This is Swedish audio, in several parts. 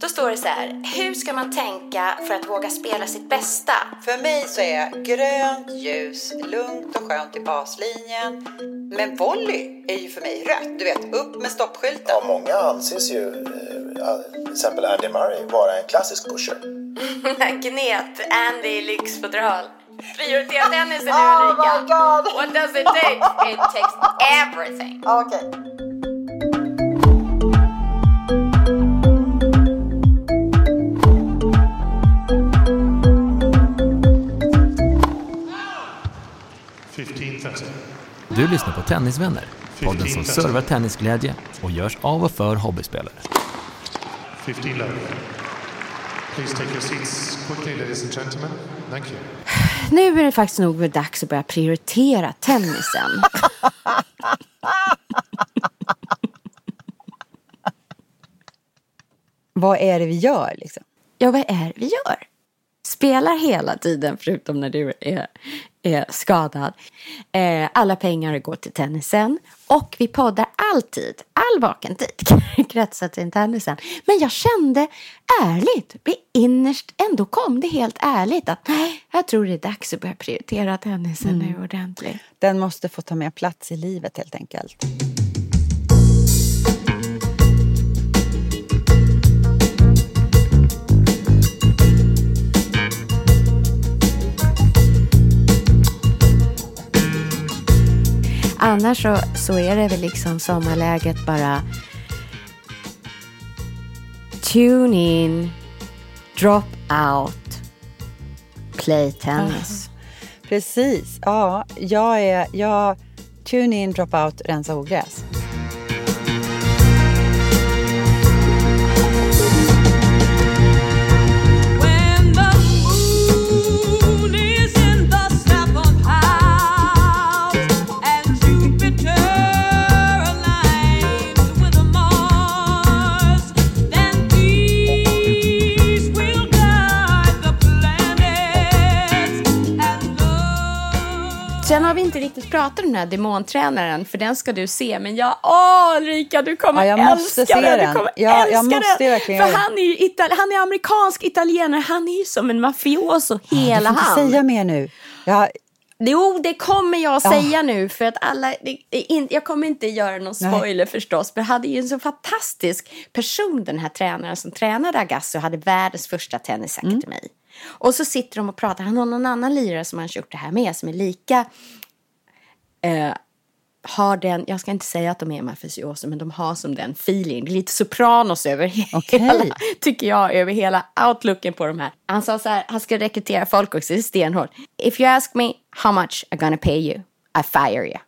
Då står det så här, hur ska man tänka för att våga spela sitt bästa? För mig så är grönt ljus lugnt och skönt i baslinjen. Men volley är ju för mig rött. Du vet, upp med stoppskylten. Ja, många anses ju, eh, till exempel Andy Murray, vara en klassisk pusher. Gnet, Andy i lyxfodral. Prioritera tennisen Ulrika. Oh my God. What does it take? It takes everything. Okej. Du lyssnar på Tennisvänner, podden som servar tennisglädje och görs av och för hobbyspelare. 15 love. Please take your seats quickly, ladies and gentlemen. Thank you. Nu är det faktiskt nog dags att börja prioritera tennisen. Vad är det vi gör liksom? Ja, vad är det vi gör? Spelar hela tiden, förutom när du är, är skadad. Eh, alla pengar går till tennisen. Och vi poddar alltid, all vaken tid kretsar till tennisen. Men jag kände ärligt, innerst ändå kom det helt ärligt att nej, jag tror det är dags att börja prioritera tennisen nu ordentligt. Den måste få ta mer plats i livet helt enkelt. Annars så, så är det väl liksom sommarläget bara tune in, drop out, play tennis. Precis. Ja, jag är... Jag, tune in, drop out, rensa ogräs. Sen har vi inte riktigt pratat om den här demontränaren, för den ska du se. Men jag, åh Ulrika, du kommer Ja, jag måste älska se den. den. Du kommer Ja, jag älska måste den. verkligen För han är ju itali- han är amerikansk italienare, han är ju som en mafioso, Du hela får inte han. säga mer nu. Jag, Jo, det kommer jag Ja. säga nu för att alla, det, in, jag kommer inte göra någon Nej. spoiler förstås, men hade ju en så fantastisk person den här tränaren som tränade Agassi och hade världens första tennisakademi. Mm. Och så sitter de och pratar, han har någon annan lirare som han gjort det här med som är lika eh, har den, jag ska inte säga att de är mafioser, men de har som den feeling. Det är lite sopranos över Okej. hela, tycker jag, över hela outlooken på de här. Han sa så här, han ska rekrytera folk också, det är stenhårt. If you ask me how much I'm gonna pay you, I fire you.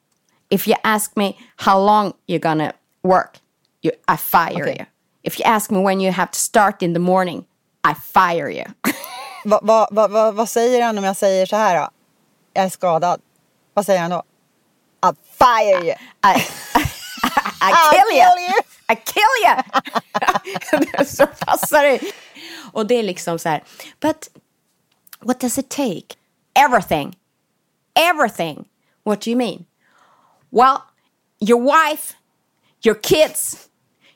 If you ask me how long you're gonna work, you, I fire Okej. you. If you ask me when you have to start in the morning, I fire you. vad, vad, vad, vad, säger han om jag säger så här då? Jag är skadad. Vad säger han då? I fire you. I, I I'll kill you. you. I kill you! så passar det. Och det är liksom så här, but what does it take? Everything. Everything. What do you mean? Well, your wife, your kids,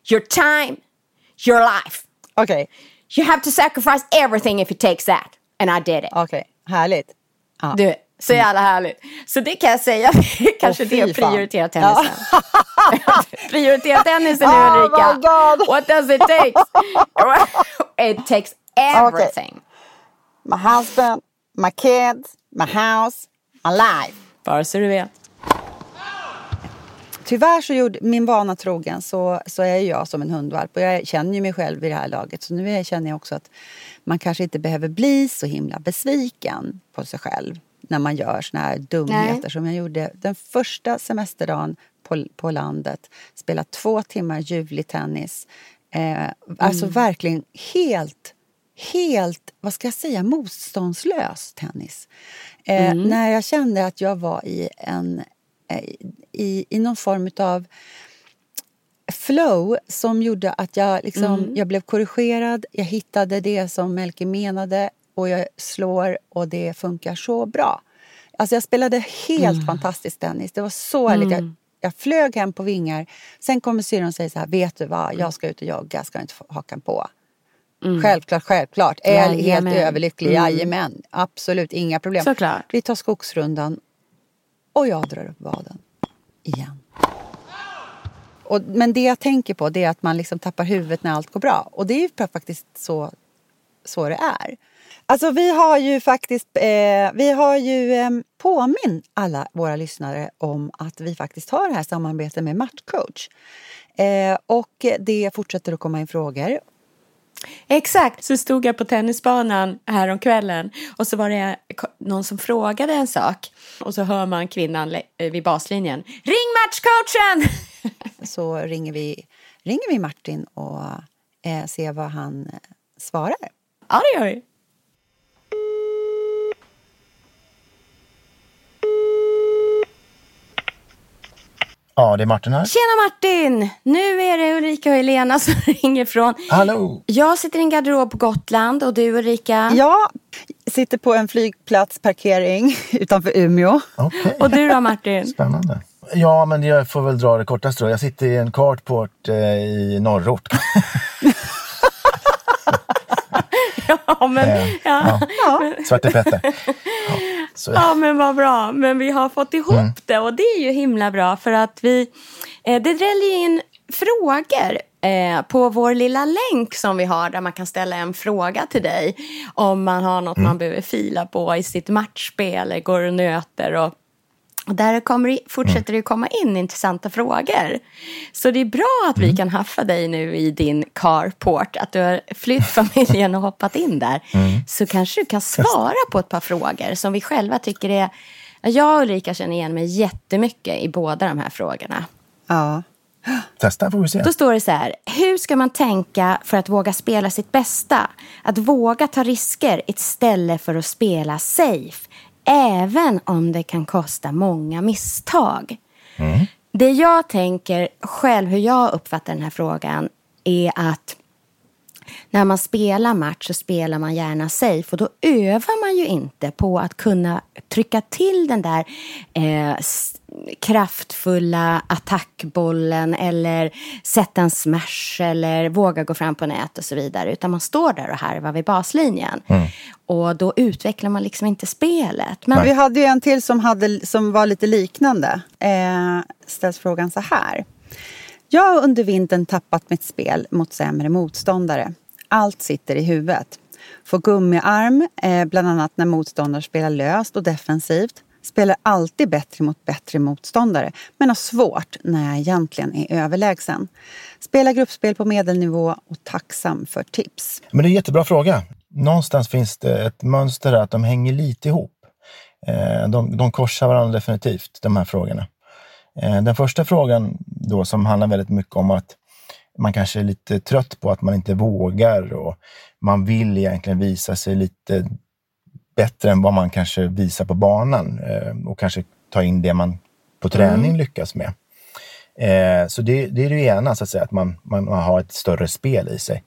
your time, your life. Okej, You have to sacrifice everything if it takes that. And I did it. okej. Härligt. Ja. Du, så jävla härligt. Så det kan jag säga, kanske Åh, det att prioritera tennisen. prioritera tennisen nu Oh Ulrika. What does it take? it takes everything. My husband, my kids, my house, my life. Bara så du vet. Tyvärr så gjorde min vana trogen så, så är jag som en hundvalp och jag känner ju mig själv i det här laget. Så nu känner jag också att man kanske inte behöver bli så himla besviken på sig själv när man gör såna här dumheter Nej. som jag gjorde den första semesterdagen på på, landet, spela två timmar ljuvlig tennis. Eh, alltså verkligen helt, helt, vad ska jag säga, motståndslös tennis. Eh, När jag kände att jag var i en, i, i någon form av flow som gjorde att jag, liksom, jag blev korrigerad, jag hittade det som Melke menade och jag slår och det funkar så bra. Alltså jag spelade helt fantastisk tennis. Det var så härligt. Jag, jag flög hem på vingar. Sen kommer syrran och säger så här, vet du vad, jag ska ut och jogga, ska inte få hakan på. Självklart, självklart. Är helt överlycklig, jajamän. Absolut, inga problem. Såklart. Vi tar skogsrundan och jag drar upp vaden. Igen. Och, men det jag tänker på det är att man liksom tappar huvudet när allt går bra. Och det är ju faktiskt så, så det är. Alltså vi har ju faktiskt eh, vi har ju eh, påminn alla våra lyssnare om att vi faktiskt har det här samarbetet med Matchcoach. Eh, och det fortsätter att komma in frågor. Exakt, så stod jag på tennisbanan här om kvällen och så var det någon som frågade en sak och så hör man kvinnan eh, vid baslinjen. Ring matchcoachen! Så ringer vi, ringer vi Martin och eh, ser vad han eh, svarar. ja, det gör vi. Ja, det är Martin här. Tjena Martin! Nu är det Ulrika och Helena som ringer från... Hallå! Jag sitter i en garderob på Gotland och du Ulrika. Jag sitter på en flygplatsparkering utanför Umeå. Okej, Och du då Martin? spännande. Ja, men jag får väl dra det kortaste då. Jag sitter i en carport eh, i norrort. Ja men, Eh, ja. ja. Svarte Petter. Ja, så, ja men vad bra. Men vi har fått ihop Mm. det och det är ju himla bra för att vi... Eh, det dräller in frågor eh, på vår lilla länk som vi har där man kan ställa en fråga till dig om man har något Mm. man behöver fila på i sitt matchspel eller går och nöter och och där kommer, det- fortsätter det komma in intressanta frågor. Så det är bra att vi kan haffa dig nu i din carport. Att du har flytt familjen och hoppat in där. Så kanske du kan svara på ett par frågor som vi själva tycker är... Jag och Ulrika känner igen mig jättemycket i båda de här frågorna. Ja. testa får vi se. Då står det så här. Hur ska man tänka för att våga spela sitt bästa? Att våga ta risker istället för att spela safe. Även om det kan kosta många misstag. Det jag tänker själv, hur jag uppfattar den här frågan, är att när man spelar match så spelar man gärna safe och då övar man ju inte på att kunna trycka till den där eh, kraftfulla attackbollen eller sätta en smash eller våga gå fram på nät och så vidare. Utan man står där och harvar vid baslinjen. Och då utvecklar man liksom inte spelet. Men Vi hade ju en till som, hade, som var lite liknande. Eh, ställs frågan så här. Jag har under vintern tappat mitt spel mot sämre motståndare. Allt sitter i huvudet. Får gummiarm, eh, bland annat när motståndare spelar löst och defensivt. Spelar alltid bättre mot bättre motståndare, men har svårt när jag egentligen är överlägsen. Spelar gruppspel på medelnivå och tacksam för tips. Men det är en jättebra fråga. Någonstans finns det ett mönster där att de hänger lite ihop. Eh, de, de korsar varandra definitivt, de här frågorna. Eh, den första frågan då som handlar väldigt mycket om att man kanske är lite trött på att man inte vågar och man vill egentligen visa sig lite bättre än vad man kanske visar på banan eh, och kanske ta in det man på träning lyckas med. Eh, så det, det är det ena, så att säga, att man, man, har ett större spel i sig.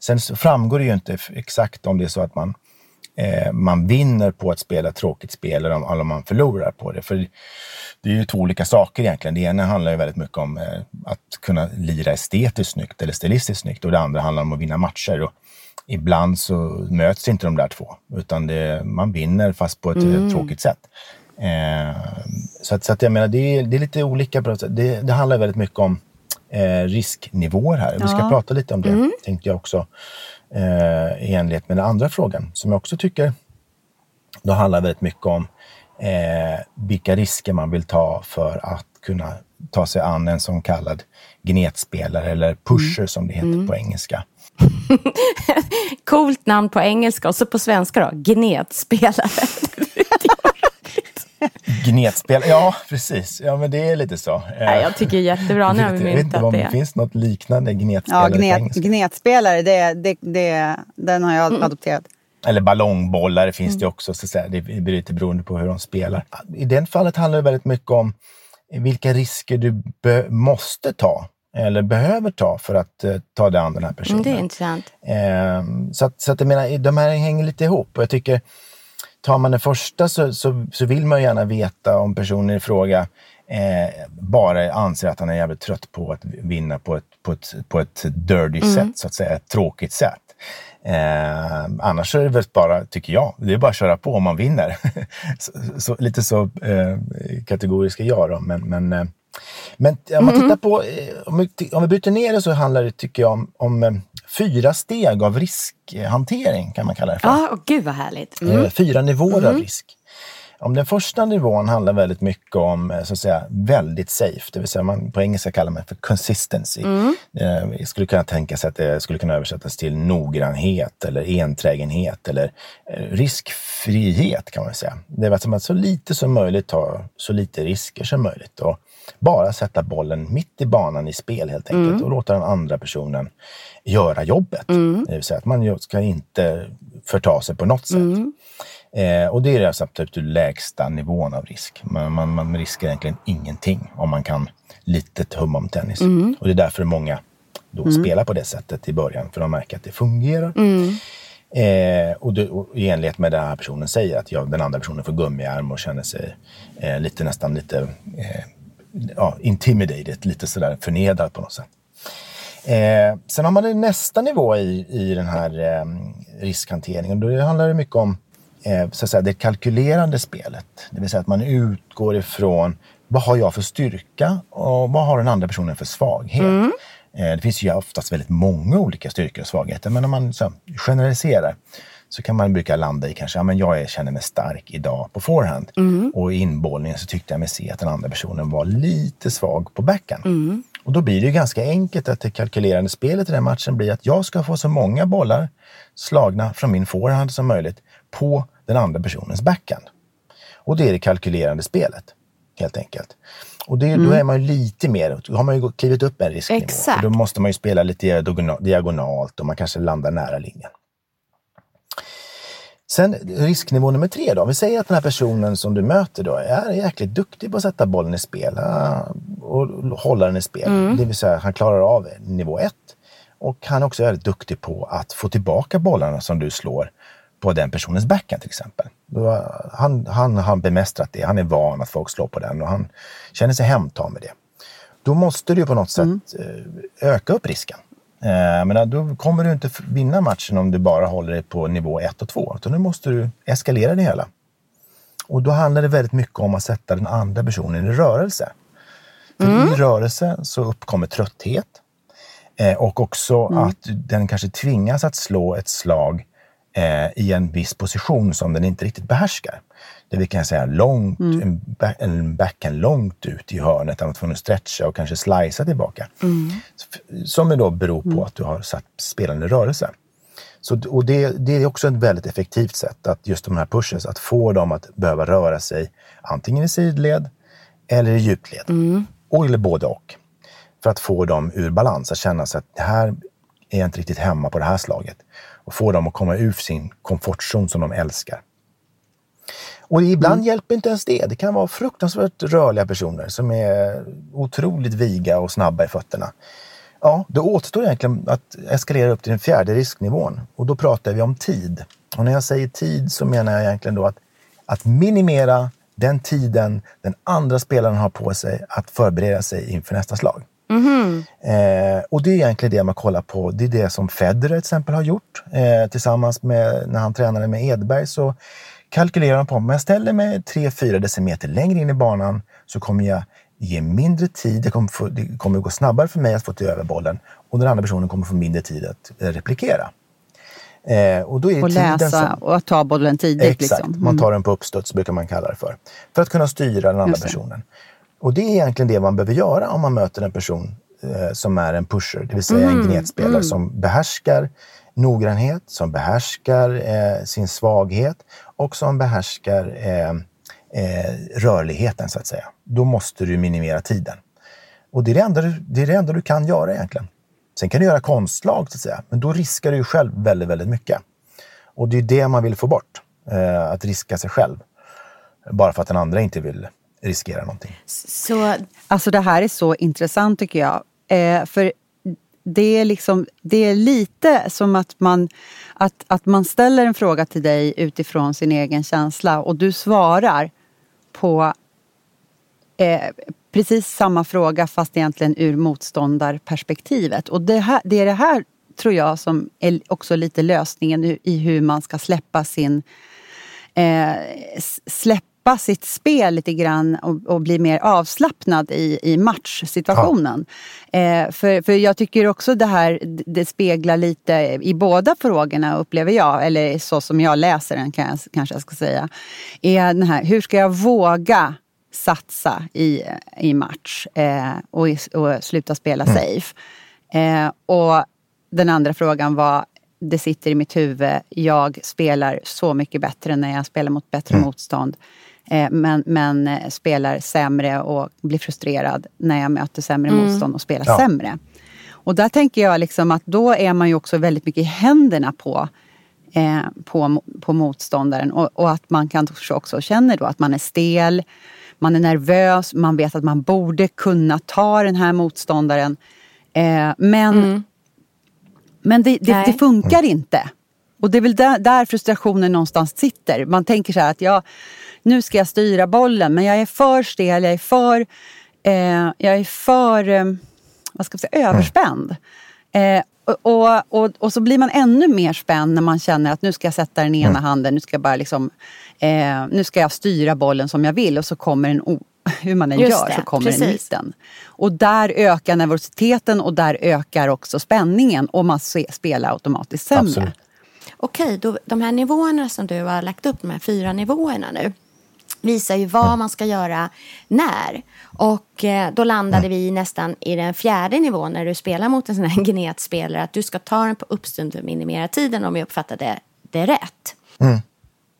Sen framgår det ju inte exakt om det är så att man, eh, man vinner på att spela ett tråkigt spel eller om, eller om man förlorar på det. För det är ju två olika saker egentligen. Det ena handlar ju väldigt mycket om eh, att kunna lira estetiskt snyggt eller stilistiskt snyggt och det andra handlar om att vinna matcher. Och ibland så möts inte de där två, utan det, man vinner fast på ett eh, tråkigt sätt. Eh, så att, så att jag menar, det är, det är lite olika. Det, det handlar väldigt mycket om eh, risknivåer här. Vi ska prata lite om det, tänkte jag också. Eh, I enlighet med den andra frågan, som jag också tycker då handlar väldigt mycket om eh, vilka risker man vill ta för att kunna ta sig an en som kallad gnetspelare eller pusher som det heter på engelska. coolt namn på engelska och så på svenska då, gnetspelare. Gnetspel, ja precis. Ja men det är lite så. Nej, jag tycker jättebra. Nu har vi myntat om det finns något liknande gnetspel Ja, på gnet, engelska. gnetspelare, det, det, det, den har jag adopterat. Eller ballongbollar finns Mm. det också. Så att säga. Det blir lite beroende på hur de spelar. I det fallet handlar det väldigt mycket om vilka risker du be- måste ta eller behöver ta för att eh, ta dig an den här personen. Mm, det är intressant. Ehm, så att, så att jag menar, de här hänger lite ihop. Och jag tycker, tar man den första så, så, så vill man gärna veta om personen i fråga eh, bara anser att han är jävligt trött på att vinna på ett, på ett, på ett dirty sätt, så att säga, ett tråkigt sätt. Eh, annars är det väl bara, tycker jag, det är bara att köra på om man vinner. så, så, lite så eh, kategoriska jag då, men, men eh, men om man tittar på, eh, om vi, om vi bryter ner det så handlar det, tycker jag, om, om eh, fyra steg av riskhantering, kan man kalla det för. Ja, åh, gud vad härligt. Mm. Eh, Fyra nivåer av risk. Om den första nivån handlar väldigt mycket om eh, så att säga, väldigt safe, det vill säga man, på engelska kallar man det för consistency. Eh, Jag skulle kunna tänka sig att det skulle kunna översättas till noggrannhet eller enträgenhet eller eh, riskfrihet kan man säga. Det är att så lite som möjligt ta så lite risker som möjligt och bara sätta bollen mitt i banan i spel helt enkelt och låta den andra personen göra jobbet. Det vill säga att man ska inte förta sig på något sätt. Eh, och det är alltså absolut den lägsta nivån av risk. Man, man, man riskar egentligen ingenting om man kan lite hum om tennis. Och det är därför många då spelar på det sättet i början, för de märker att det fungerar. Eh, och, det, och i enlighet med det här personen säger, att jag, den andra personen får gummiarm och känner sig eh, lite nästan lite eh, ja, intimidated, lite sådär förnedrad på något sätt. Eh, sen har man nästa nivå i, i den här eh, riskhanteringen. Då handlar det mycket om eh, så att säga, det kalkylerande spelet. Det vill säga att man utgår ifrån vad har jag för styrka och vad har den andra personen för svaghet. Eh, det finns ju oftast väldigt många olika styrkor och svagheter, men om man så, generaliserar så kan man brukar landa i kanske, ja men jag känner mig stark idag på forehand. Och i inbollningen så tyckte jag mig se att den andra personen var lite svag på backhand. Och då blir det ganska enkelt att det kalkylerande spelet i den matchen blir att jag ska få så många bollar slagna från min forehand som möjligt på den andra personens backhand. Och det är det kalkylerande spelet, helt enkelt. Och det, då är man ju lite mer, då har man ju klivit upp en risknivå. Exakt. För då måste man ju spela lite diagona- diagonalt och man kanske landar nära linjen. Sen risknivå nummer tre då. Vi säger att den här personen som du möter då är jäkligt duktig på att sätta bollen i spel och hålla den i spel. Det vill säga han klarar av nivå ett. Och han är också väldigt duktig på att få tillbaka bollarna som du slår på den personens backhand till exempel. Han, han har bemästrat det. Han är van att folk slår på den och han känner sig hemtam med det. Då måste du på något sätt eh, öka upp risken. Eh, men då kommer du inte vinna matchen om du bara håller dig på nivå 1 och 2. Utan nu måste du eskalera det hela. Och då handlar det väldigt mycket om att sätta den andra personen i rörelse. För i rörelse så uppkommer trötthet. Eh, och också att den kanske tvingas att slå ett slag eh, i en viss position som den inte riktigt behärskar. Det vi kan säga långt, en, ba- en backhand långt ut i hörnet, där man får stretcha och kanske slicea tillbaka. S- Som då beror på att du har satt spelaren i rörelse. Så, och det, det är också ett väldigt effektivt sätt, att just de här pushes, att få dem att behöva röra sig antingen i sidled eller i djupled. Och, eller både och. För att få dem ur balans, att känna sig att det här är jag inte riktigt hemma på det här slaget. Och få dem att komma ur sin komfortzon som de älskar. Och ibland hjälper inte ens det. Det kan vara fruktansvärt rörliga personer som är otroligt viga och snabba i fötterna. Ja, då återstår egentligen att eskalera upp till den fjärde risknivån. Och då pratar vi om tid. Och när jag säger tid så menar jag egentligen då att, att minimera den tiden den andra spelaren har på sig att förbereda sig inför nästa slag. Eh, och det är egentligen det man kollar på. Det är det som Federer till exempel har gjort. Eh, tillsammans med, när han tränade med Edberg så kalkylerar han på om jag ställer mig 3-4 decimeter längre in i banan så kommer jag ge mindre tid. Det kommer, få, det kommer gå snabbare för mig att få till över bollen och den andra personen kommer få mindre tid att eh, replikera. Eh, och då är det Och läsa som, och att ta bollen tidigt. Exakt, Liksom. man tar den på uppstuds brukar man kalla det för. För att kunna styra den andra personen. Och det är egentligen det man behöver göra om man möter en person eh, som är en pusher, det vill säga en gnetspelare som behärskar noggrannhet, som behärskar eh, sin svaghet och som behärskar eh, eh, rörligheten så att säga. Då måste du minimera tiden. Och det är det, enda du, det är det enda du kan göra egentligen. Sen kan du göra konstlag så att säga, men då riskar du själv väldigt, väldigt mycket. Och det är det man vill få bort, eh, att riska sig själv. Bara för att den andra inte vill riskera någonting. Så Alltså det här är så intressant tycker jag. Eh, för det är, liksom, det är lite som att man, att, att man ställer en fråga till dig utifrån sin egen känsla och du svarar på eh, precis samma fråga fast egentligen ur motståndarperspektivet. Och det, här, det är det här tror jag som är också lite lösningen i- hur man ska släppa sin eh, s- släppa sitt spel lite grann och, och bli mer avslappnad i, i matchsituationen. Eh, för, för jag tycker också det här, det speglar lite i båda frågorna upplever jag, eller så som jag läser den kan jag, kanske jag ska säga. Är den här, hur ska jag våga satsa i, i match eh, och, och sluta spela safe? Eh, och den andra frågan var, det sitter i mitt huvud, jag spelar så mycket bättre när jag spelar mot bättre motstånd. Eh, men, men eh, spelar sämre och blir frustrerad när jag möter sämre motstånd och spelar Ja. sämre. Och där tänker jag liksom att då är man ju också väldigt mycket i händerna på, eh, på, på motståndaren. Och, och att man kanske också känner då att man är stel, man är nervös, man vet att man borde kunna ta den här motståndaren. Eh, men men det, det, det funkar inte. Och det är väl där, där frustrationen någonstans sitter. Man tänker så här att jag, nu ska jag styra bollen men jag är för stel, jag är för, eh, jag är för eh, vad ska jag säga, överspänd. Eh, och, och, och, och så blir man ännu mer spänd när man känner att nu ska jag sätta den ena handen, nu ska jag bara liksom, eh, nu ska jag styra bollen som jag vill och så kommer den, o- hur man än Just gör, det, så kommer precis. mitten. Och där ökar nervositeten och där ökar också spänningen och man spelar automatiskt sämre. Absolut. okej, då, de här nivåerna som du har lagt upp, de här fyra nivåerna nu, visar ju vad man ska göra när. Och eh, då landade vi nästan i den fjärde nivån när du spelar mot en sån här gnetspelare, att du ska ta den på uppstund och minimera tiden om jag uppfattade det rätt.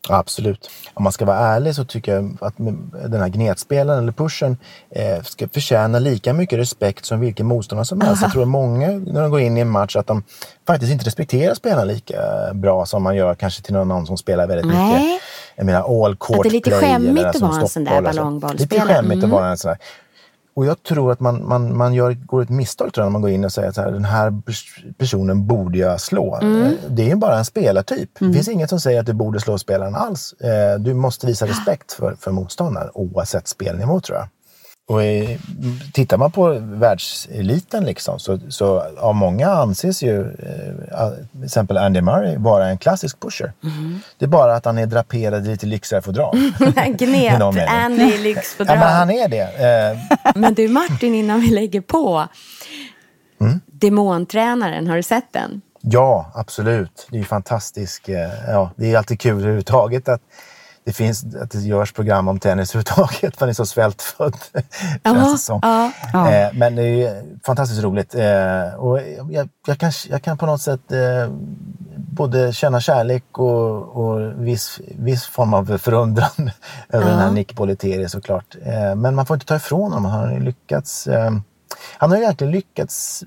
Absolut. Om man ska vara ärlig så tycker jag att den här gnetspelaren eller pushen eh, ska förtjäna lika mycket respekt som vilken motståndare som helst. Jag tror att många när de går in i en match att de faktiskt inte respekterar spelarna lika bra som man gör kanske till någon som spelar väldigt Nej. mycket. Jag menar all court Att det är lite play skämmigt att vara en sån där ballongbollspelare. Lite skämmigt Mm. att vara en sån där. Och jag tror att man, man, man gör, går ett misstag tror jag, när man går in och säger att här, den här pers- personen borde jag slå. Mm. Eh, Det är ju bara en spelartyp. Det finns inget som säger att du borde slå spelaren alls. Eh, Du måste visa respekt för, för motståndaren oavsett spelnivå tror jag. Och tittar man på världseliten liksom, så, så av många anses ju eh, till exempel Andy Murray vara en klassisk pusher. Mm. Det är bara att han är draperad i lite lyxigare fodral. I Gnet, någon mening. Andy Ja, men lyxfodral. han är det. Eh, Men du Martin, innan vi lägger på. Demontränaren, har du sett den? Ja, absolut. Det är ju fantastiskt. eh, Ja, det är alltid kul överhuvudtaget att det finns att det görs program om tennis överhuvudtaget. Man är så svältfödd. känns det som. ja. Eh, Men det är fantastiskt roligt. Eh, Och jag, jag, kan, jag kan på något sätt eh, både känna kärlek och, och viss, viss form av förundran över den här Nick Bollettieri såklart. Men man får inte ta ifrån honom. Han har ju lyckats. Han har ju verkligen lyckats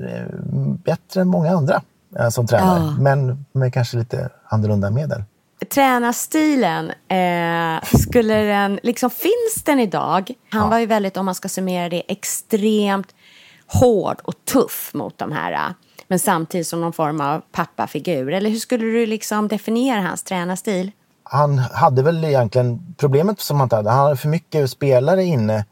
bättre än många andra som tränare. Ja. Men med kanske lite annorlunda medel. Tränarstilen, eh, skulle den, liksom finns den idag? Han var ju väldigt, om man ska summera det, extremt hård och tuff mot de här. eh, Men samtidigt som någon form av pappafigur. Eller hur skulle du liksom definiera hans tränarstil? han hade väl egentligen problemet som han hade. Han hade för mycket spelare inne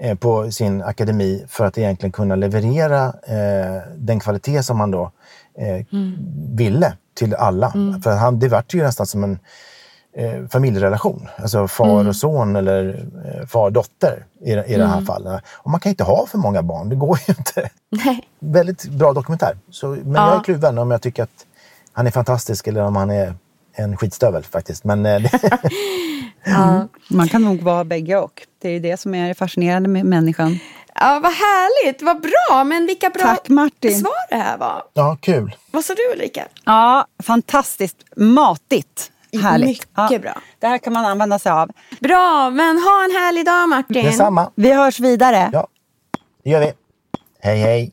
eh, på sin akademi för att egentligen kunna leverera eh, den kvalitet som han då eh, ville till alla. För han, det vart ju nästan som en eh, familjerelation. Alltså far och son eller eh, far och dotter i, i det här fallet. Och man kan inte ha för många barn, det går ju inte. Nej. Väldigt bra dokumentär. Så, men jag är kluven om jag tycker att han är fantastisk eller om han är en skitstövel faktiskt. Men eh, det, Man kan nog vara bägge och. Det är det som är fascinerande med människan. Ja, vad härligt, vad bra. Men vilka bra Tack, Martin. svar det här var. ja, kul. Vad sa du Ulrika? Ja, fantastiskt matigt. Härligt. Mycket bra. Det här kan man använda sig av. Bra, men ha en härlig dag Martin. Detsamma. Vi hörs vidare. Ja, det gör vi. Hej, hej.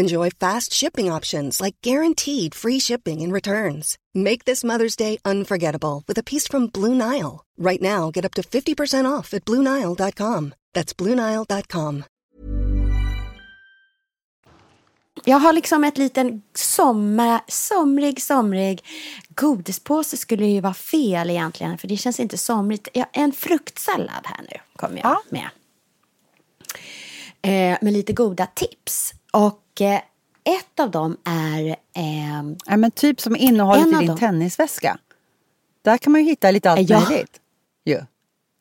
Enjoy fast shipping options like guaranteed free shipping and returns. Make this Mother's Day unforgettable with a piece from Blue Nile. Right now, get up to 50% off at BlueNile.com. That's BlueNile.com. Jag har liksom ett liten sommar, somrig, somrig godispåse skulle ju vara fel egentligen för det känns inte somrigt. Ja, en fruktsallad här nu kommer jag Ja. med. Eh, med lite goda tips. Och eh, ett av dem är eh, Ja, men typ som innehållet i din dem. tennisväska. Där kan man ju hitta lite allt Ja. möjligt. Ju.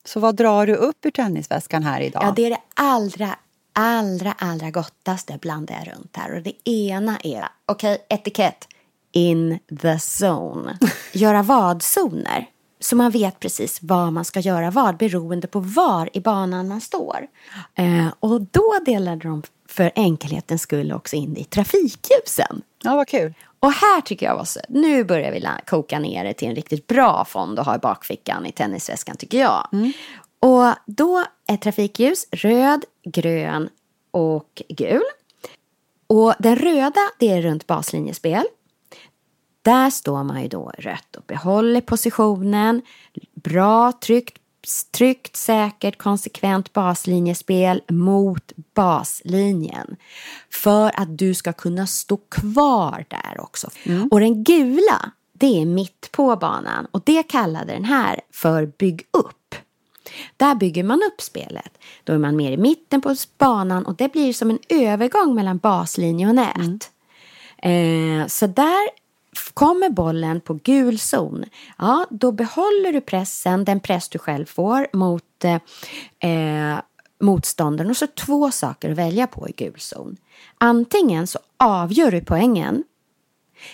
Så vad drar du upp ur tennisväskan här idag? Ja, det är det allra, allra, allra gottaste blandar jag runt här. Och det ena är, okej, etikett. In the zone. Göra vadzoner. Så man vet precis vad man ska göra vad beroende på var i banan man står. Eh, och då delade de för enkelhetens skull också in det i trafikljusen. Ja, vad kul. Och här tycker jag var så, nu börjar vi koka ner det till en riktigt bra fond att ha i bakfickan i tennisväskan tycker jag. Och då är trafikljus röd, grön och gul. Och den röda det är runt baslinjespel. Där står man ju då rött och behåller positionen. Bra, tryggt, tryggt, säkert, konsekvent baslinjespel mot baslinjen. För att du ska kunna stå kvar där också. Och den gula, det är mitt på banan. Och det kallade den här för bygg upp. Där bygger man upp spelet. Då är man mer i mitten på banan och det blir som en övergång mellan baslinje och nät. Eh, så där kommer bollen på gul zon. Ja, då behåller du pressen, den press du själv får mot eh, eh, motståndaren. Och så två saker att välja på i gul zon. Antingen så avgör du poängen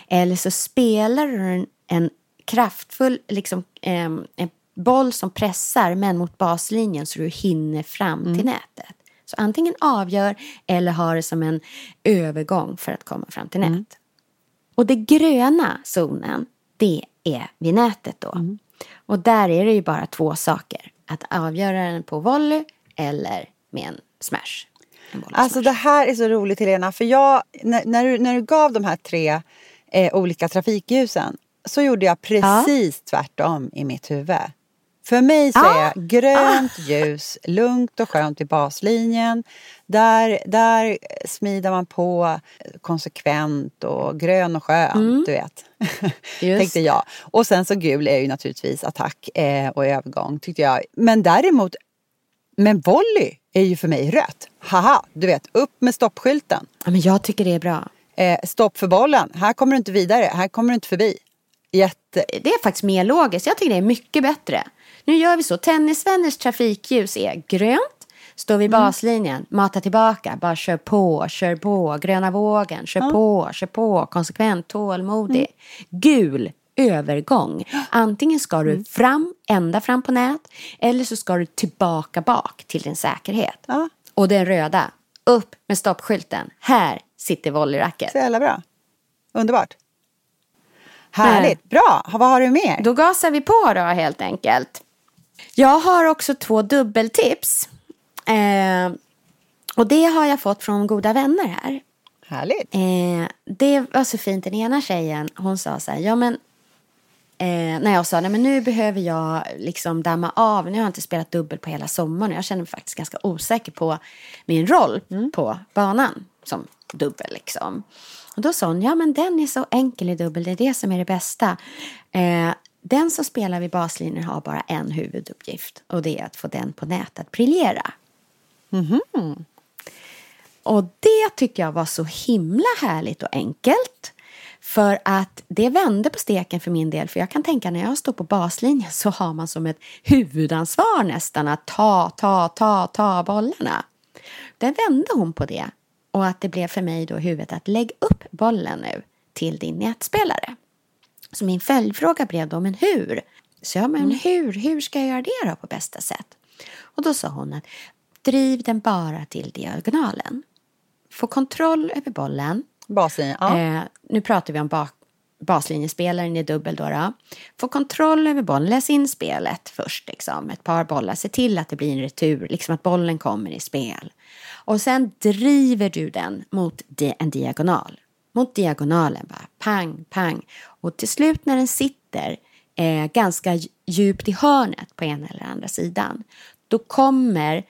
eller så spelar du en, en kraftfull liksom, em, en boll som pressar men mot baslinjen så du hinner fram till nätet. Så antingen avgör eller har det som en övergång för att komma fram till nät. Och det gröna zonen, det är vid nätet då. Och där är det ju bara två saker. Att avgöra den på volley eller med en smash. En Alltså smash. det här är så roligt Helena, för jag, när, när, du, när du gav de här tre eh, olika trafikljusen så gjorde jag precis tvärtom i mitt huvud. För mig så Ah. är grönt ljus lugnt och skönt i baslinjen. Där, där smider man på konsekvent och grön och skönt, du vet. Tänkte jag. Och sen så gul är ju naturligtvis attack eh, och övergång tyckte jag. Men däremot, men volley är ju för mig rött. Haha, du vet, upp med stoppskylten. Ja, men jag tycker det är bra. Eh, stopp för bollen, här kommer du inte vidare, här kommer du inte förbi. Jätte... det är faktiskt mer logiskt. Jag tycker det är mycket bättre. Nu gör vi så. Tennisvänners trafikljus är grönt. Står vi i baslinjen, mata tillbaka, bara kör på, kör på, gröna vågen, kör på, kör på, konsekvent, tålmodig. Gul, övergång. Antingen ska Mm. du fram, ända fram på nät eller så ska du tillbaka bak till din säkerhet. Och den röda, upp med stoppskylten. Här sitter volleyracket. Så jävla bra. Underbart. Härligt. Bra. Vad har du mer? Då gasar vi på då helt enkelt. Jag har också två dubbeltips. Eh, och det har jag fått från goda vänner här. Härligt. Eh, det var så fint. Den ena tjejen, hon sa så här, ja men Eh, när jag sa, nej men nu behöver jag liksom damma av. Nu har jag inte spelat dubbel på hela sommaren. Jag känner mig faktiskt ganska osäker på min roll på banan som dubbel liksom. Och då sa hon, ja men den är så enkel i dubbel, det är det som är det bästa. Eh, den som spelar vid baslinjen har bara en huvuduppgift och det är att få den på nätet att briljera. Mhm. Och det tycker jag var så himla härligt och enkelt. För att det vände på steken för min del. För jag kan tänka när jag står på baslinjen så har man som ett huvudansvar nästan att ta, ta, ta, ta bollarna. Där vände hon på det. Och att det blev för mig då i huvudet att lägg upp bollen nu till din nätspelare. Så min följdfråga blev då, men hur? Så jag, men hur, hur ska jag göra det då på bästa sätt? Och då sa hon att driv den bara till diagonalen. Få kontroll över bollen. Baslinjen. Ja. Eh, nu pratar vi om bak, baslinjespelaren i dubbel då, då. Få kontroll över bollen, läs in spelet först liksom. Ett par bollar, se till att det blir en retur, liksom att bollen kommer i spel. Och sen driver du den mot en diagonal. Mot diagonalen bara, pang, pang. Och till slut när den sitter eh, ganska djupt i hörnet på ena eller andra sidan. Då kommer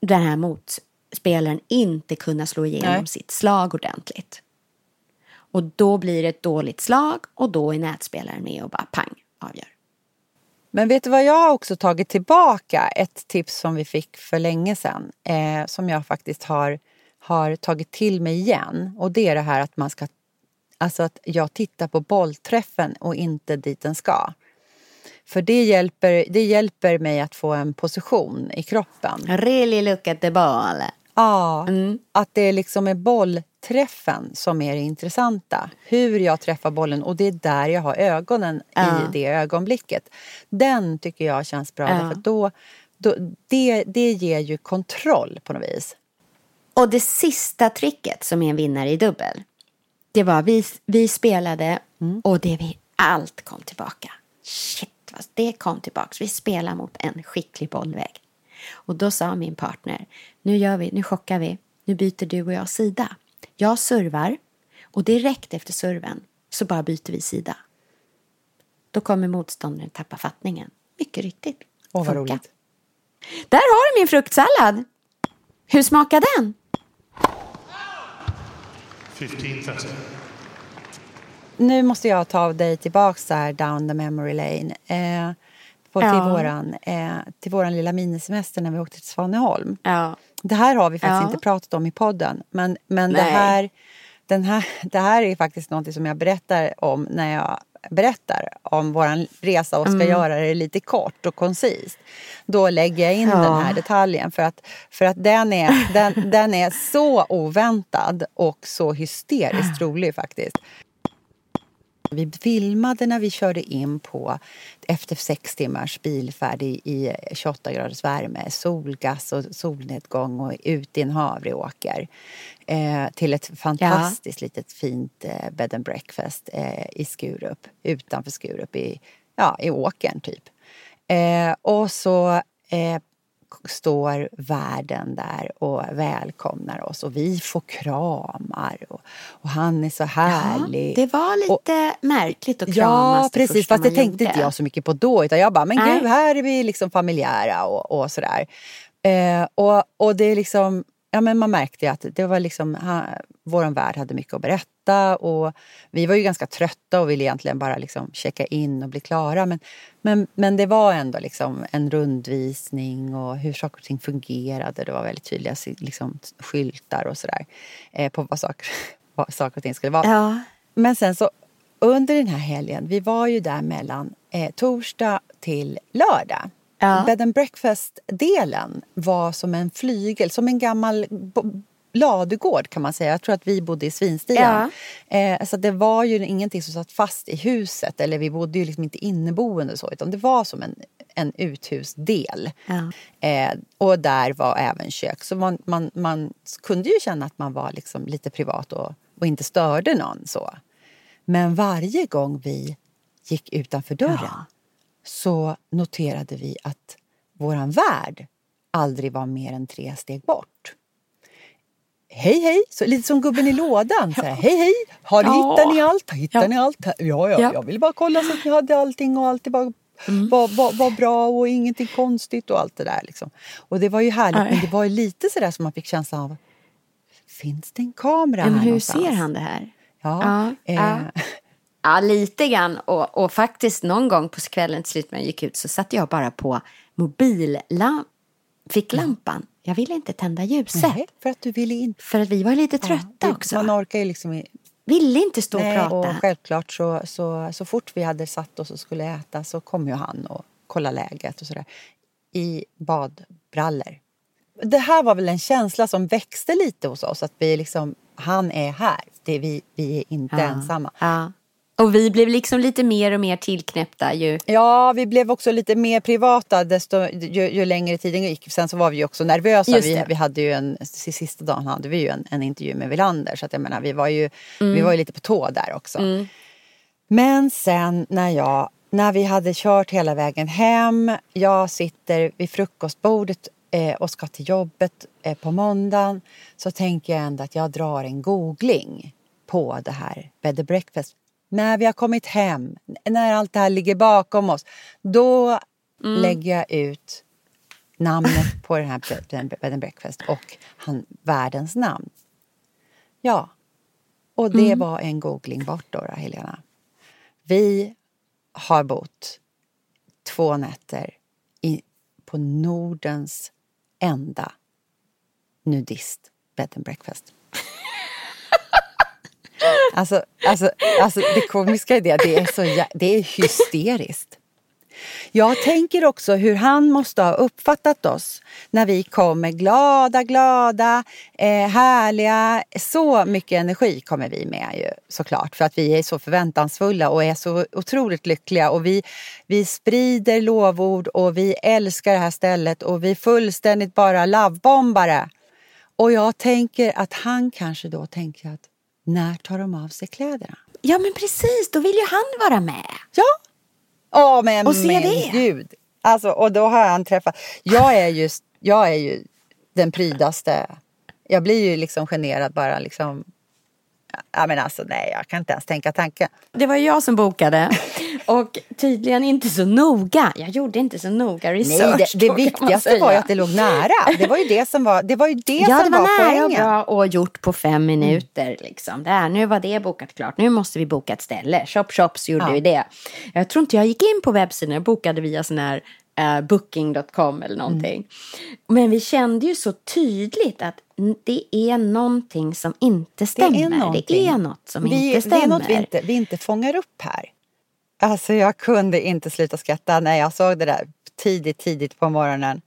den här motspelaren inte kunna slå igenom Nej. sitt slag ordentligt. Och då blir det ett dåligt slag och då är nätspelaren med och bara pang avgör. Men vet du vad jag har också tagit tillbaka? Ett tips som vi fick för länge sedan. Eh, som jag faktiskt har, har tagit till mig igen. Och det är det här att man ska... Alltså att jag tittar på bollträffen och inte dit den ska. För det hjälper, det hjälper mig att få en position i kroppen. Really look at the ball. Ja, Mm. att det liksom är bollträffen som är det intressanta. Hur jag träffar bollen och det är där jag har ögonen Ja. i det ögonblicket. Den tycker jag känns bra Ja. för då, då, det, det ger ju kontroll på något vis. Och det sista tricket som är en vinnare i dubbel. Det var vi, vi spelade och det vi allt kom tillbaka. Shit, vad det kom tillbaka. Vi spelade mot en skicklig bollväg. Och då sa min partner, nu gör vi, nu chockar vi. Nu byter du och jag sida. Jag servar och direkt efter serven så bara byter vi sida. Då kommer motståndaren tappa fattningen. Mycket riktigt. Åh, vad roligt. Där har du min fruktsallad. Hur smakar den? 15.30. Nu måste jag ta dig tillbaks så här down the memory lane. Eh, på, till, Ja. våran, eh, till våran lilla minisemester när vi åkte till Svaneholm. Ja. Det här har vi faktiskt Ja. inte pratat om i podden. Men, men det, här, den här, det här är faktiskt något som jag berättar om när jag berättar om vår resa och ska Mm. göra det lite kort och koncist. Då lägger jag in Ja. den här detaljen för att, för att den, är, den, den är så oväntad och så hysteriskt rolig faktiskt. Vi filmade när vi körde in på efter sex timmars bilfärd i, i 28 graders värme, solgas och solnedgång och ut i en havreåker. Eh, till ett fantastiskt litet fint eh, bed and breakfast eh, i Skurup, utanför Skurup i, ja, i åkern typ. Eh, och så eh, står värden där och välkomnar oss och vi får kramar och, och han är så härlig. det var lite Och- märkligt att kramas Ja, precis. Fast det tänkte inte jag så mycket på då. Utan jag bara, men Nej. gud, här är vi liksom familjära och, och sådär. Eh, och, och det är liksom, ja men man märkte att det var liksom, ha, våran värld hade mycket att berätta och vi var ju ganska trötta och ville egentligen bara liksom checka in och bli klara. Men, men, men det var ändå liksom en rundvisning och hur saker och ting fungerade. Det var väldigt tydliga liksom, skyltar och sådär eh, på vad saker, vad saker och ting skulle vara. Ja. Men sen så under den här helgen, vi var ju där mellan eh, torsdag till lördag. Ja. Bed and breakfast-delen var som en flygel, som en gammal ladugård kan man säga. Jag tror att vi bodde i svinstian. Eh, så det var ju ingenting som satt fast i huset. Eller vi bodde ju liksom inte inneboende så. Utan det var som en, en uthusdel. Ja. Eh, och där var även kök. Så man, man, man kunde ju känna att man var liksom lite privat och, och inte störde någon. så. Men varje gång vi gick utanför dörren Ja. Så noterade vi att våran värd aldrig var mer än tre steg bort. Hej hej, så lite som gubben i lådan. Så här, hej hej, har, Ja. hittar ni allt? Hittar Ja. ni allt? Ja, ja, Ja. jag ville bara kolla så att ni hade allting och allt var, Mm. var, var, var bra och ingenting konstigt och allt det där. Liksom. Och det var ju härligt, Nej. men det var ju lite sådär som man fick känslan av Finns det en kamera Ja, men här hur någonstans? ser han det här? Ja, Ja, eh, ja. Ja, lite grann. Och, och faktiskt någon gång på kvällen till slut när jag gick ut så satte jag bara på mobillampan, ficklampan. Jag ville inte tända ljuset. nej, för att du ville inte... För att vi var lite trötta det- också. Man orkar ju liksom i- Ville inte stå och Nej, prata. och självklart så, så, så fort vi hade satt oss och skulle äta så kom ju han och kollade läget och sådär. I badbrallor. Det här var väl en känsla som växte lite hos oss. Att vi liksom, han är här. Det är vi, vi är inte Ja. ensamma. Ja. Och vi blev liksom lite mer och mer tillknäppta ju. Ja, vi blev också lite mer privata desto, ju, ju längre tiden gick. Sen så var vi också nervösa. Vi, vi hade ju en, sista dagen hade vi ju en, en intervju med Villander. Så att jag menar, vi var ju, Mm. vi var ju lite på tå där också. Men sen när, jag, när vi hade kört hela vägen hem, jag sitter vid frukostbordet eh, och ska till jobbet eh, på måndagen, så tänker jag ändå att jag drar en googling på det här bed and breakfast. När vi har kommit hem, när allt det här ligger bakom oss, då lägger jag ut namnet på den här bed and breakfast och han, världens namn. Ja, och det var en googling bort då, då, Helena. Vi har bott två nätter i, på Nordens enda nudist bed and breakfast. Alltså, alltså, alltså det komiska i det, det är, så, det är hysteriskt. Jag tänker också hur han måste ha uppfattat oss när vi kommer glada, glada, eh, härliga. Så mycket energi kommer vi med ju såklart för att vi är så förväntansfulla och är så otroligt lyckliga och vi, vi sprider lovord och vi älskar det här stället och vi är fullständigt bara lovebombare. Och jag tänker att han kanske då tänker att när tar de av sig kläderna? Ja men precis, då vill ju han vara med. Ja. Åh, men Och se men det. gud. Alltså, och då har han träffat... Jag är ju, jag är ju den prydaste. Jag blir ju liksom generad bara liksom... Ja, men alltså nej, jag kan inte ens tänka tanken. Det var jag som bokade. Och tydligen inte så noga. Jag gjorde inte så noga Nej, research. det, det man viktigaste var ju att det låg nära. Det var ju det som var, det var, ju det Ja, som det var, var, nära och bra och gjort på fem minuter. Liksom. Där, nu var det bokat klart. Nu måste vi boka ett ställe. Shop Shops gjorde Ja. ju det. Jag tror inte jag gick in på webbsidan. Jag bokade via sån här eh, booking.com eller någonting. Mm. Men vi kände ju så tydligt att det är någonting som inte stämmer. Det är, någonting. något som vi, inte stämmer. Det är något vi inte, vi inte fångar upp här. Alltså jag kunde inte sluta skratta när jag såg det där tidigt, tidigt på morgonen.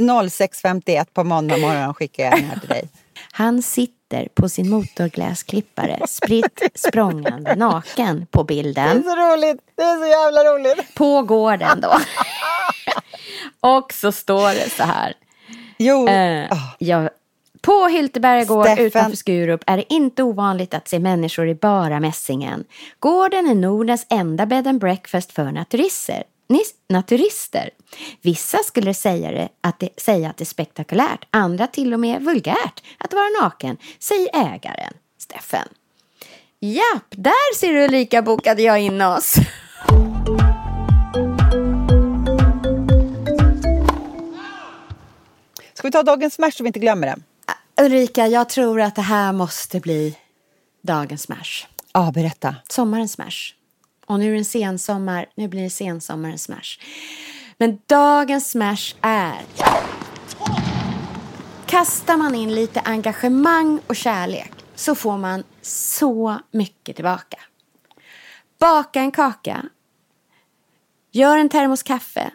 06.51 på måndag morgon skickade jag den här till dig. Han sitter på sin motorgläsklippare spritt språngande naken på Det är bilden. så roligt! Det är så jävla roligt! På gården då. och så står det så här. Jo, Eh, ah, ja, på Hylteberga gård Steffen. utanför Skurup är det inte ovanligt att se människor i bara mässingen. Gården är Nordens enda bed and breakfast för naturister. Naturister. Vissa skulle säga, det, att det, säga att det är spektakulärt, andra till och med vulgärt att vara naken, säger ägaren, Steffen. Japp, där ser du Ulrika bokade jag in oss. ska vi ta dagens smash så vi inte glömmer den? Ulrika, jag tror att det här måste bli dagens smash. Ja, berätta. sommarens smash. Och nu är det en sensommar, nu blir det sensommarens smash. Men dagens smash är... Kastar man in lite engagemang och kärlek så får man så mycket tillbaka. Baka en kaka. Gör en termos kaffe.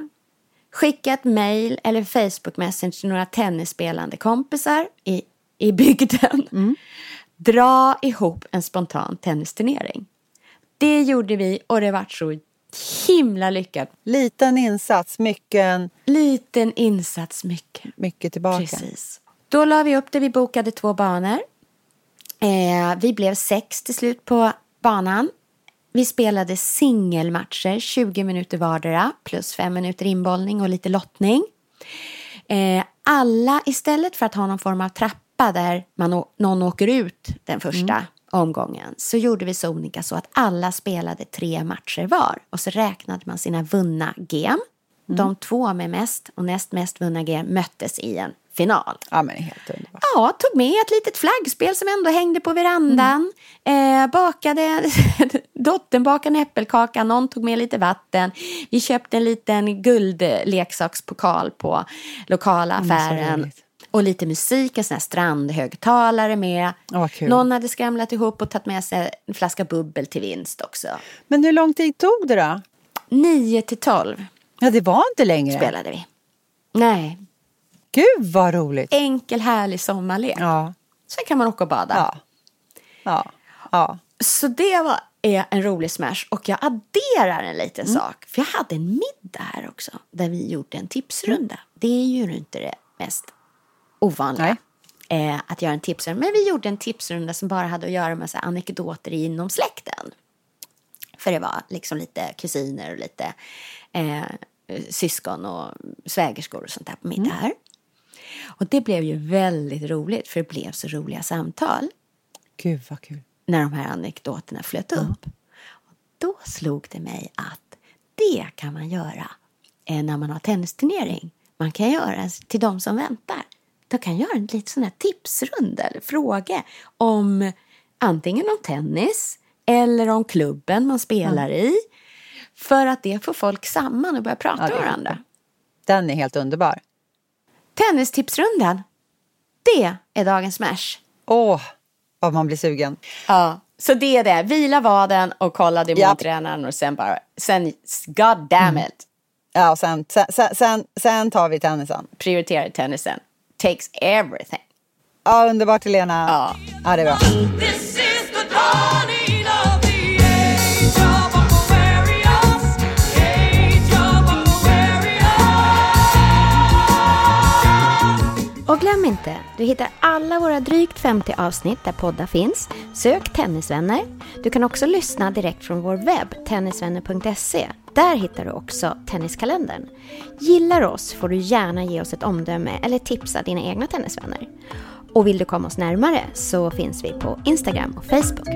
Skicka ett mail eller Facebook Messenger till några tennisspelande kompisar i, i bygden. Dra ihop en spontan tennisturnering. Det gjorde vi och det var så himla lyckat. Liten insats, mycket, Liten insats, mycket. mycket tillbaka. Precis. Då la vi upp det, vi bokade två banor. Eh, vi blev sex till slut på banan. Vi spelade singelmatcher, 20 minuter vardera, plus fem minuter inbollning och lite lottning. Eh, alla, istället för att ha någon form av trappa där man, någon åker ut den första omgången, så gjorde vi sonika så att alla spelade tre matcher var. Och så räknade man sina vunna gem. De två med mest och näst mest vunna gem möttes i en final. Ja, men helt underbart. Ja, tog med ett litet flaggspel som ändå hängde på verandan. Eh, bakade, dottern bakade en äppelkaka, någon tog med lite vatten. Vi köpte en liten guldleksakspokal på lokala affären. roligt. Och lite musik, en sån här strandhögtalare med. Kul. Någon hade skramlat ihop och tagit med sig en flaska bubbel till vinst också. Men hur lång tid tog det då? 9 till 12 Ja, det var inte längre. spelade vi. Nej, Gud vad roligt. enkel härlig sommarlek. Ja, Sen kan man åka och bada. ja, ja, ja. Så det var, är en rolig smash. Och jag adderar en liten sak. För jag hade en middag här också. Där vi gjorde en tipsrunda. Det är ju inte det mest ovanliga. Eh, att göra en tipsrunda. Men vi gjorde en tipsrunda som bara hade att göra med så här, anekdoter inom släkten. För det var liksom lite kusiner och lite eh, syskon och svägerskor och sånt där på middag här. Och det blev ju väldigt roligt för det blev så roliga samtal Gud vad kul. när de här anekdoterna flöt upp. Och då slog det mig att det kan man göra eh, när man har tennisturnering. Man kan göra till de som väntar. Då kan göra en liten sån här tipsrunda eller fråga om antingen om tennis eller om klubben man spelar i. För att det får folk samman och börja prata Ja, med varandra. Den är helt underbar. Tennistipsrundan, det är dagens smash. Åh, vad man blir sugen. Ja, så det är det. Vila vaden och kolla det mot Japp. tränaren och sen bara, sen, god damn it, Ja, och sen, sen, sen- sen, sen tar vi tennisen. prioritera tennisen. Takes everything. Ja, underbart Helena. Ja. ja, det är bra. This is the dawning of the age of Aquarius. Age of Aquarius. Och glöm inte, du hittar alla våra drygt 50 avsnitt där poddar finns. Sök Tennisvänner. Du kan också lyssna direkt från vår webb, tennisvänner.se. Där hittar du också Tenniskalendern. Gillar oss får du gärna ge oss ett omdöme eller tipsa dina egna tennisvänner. Och vill du komma oss närmare så finns vi på Instagram och Facebook.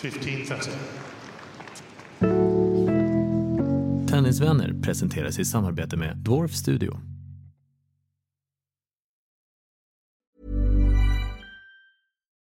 1530. Tennisvänner presenteras i samarbete med Dwarf Studio.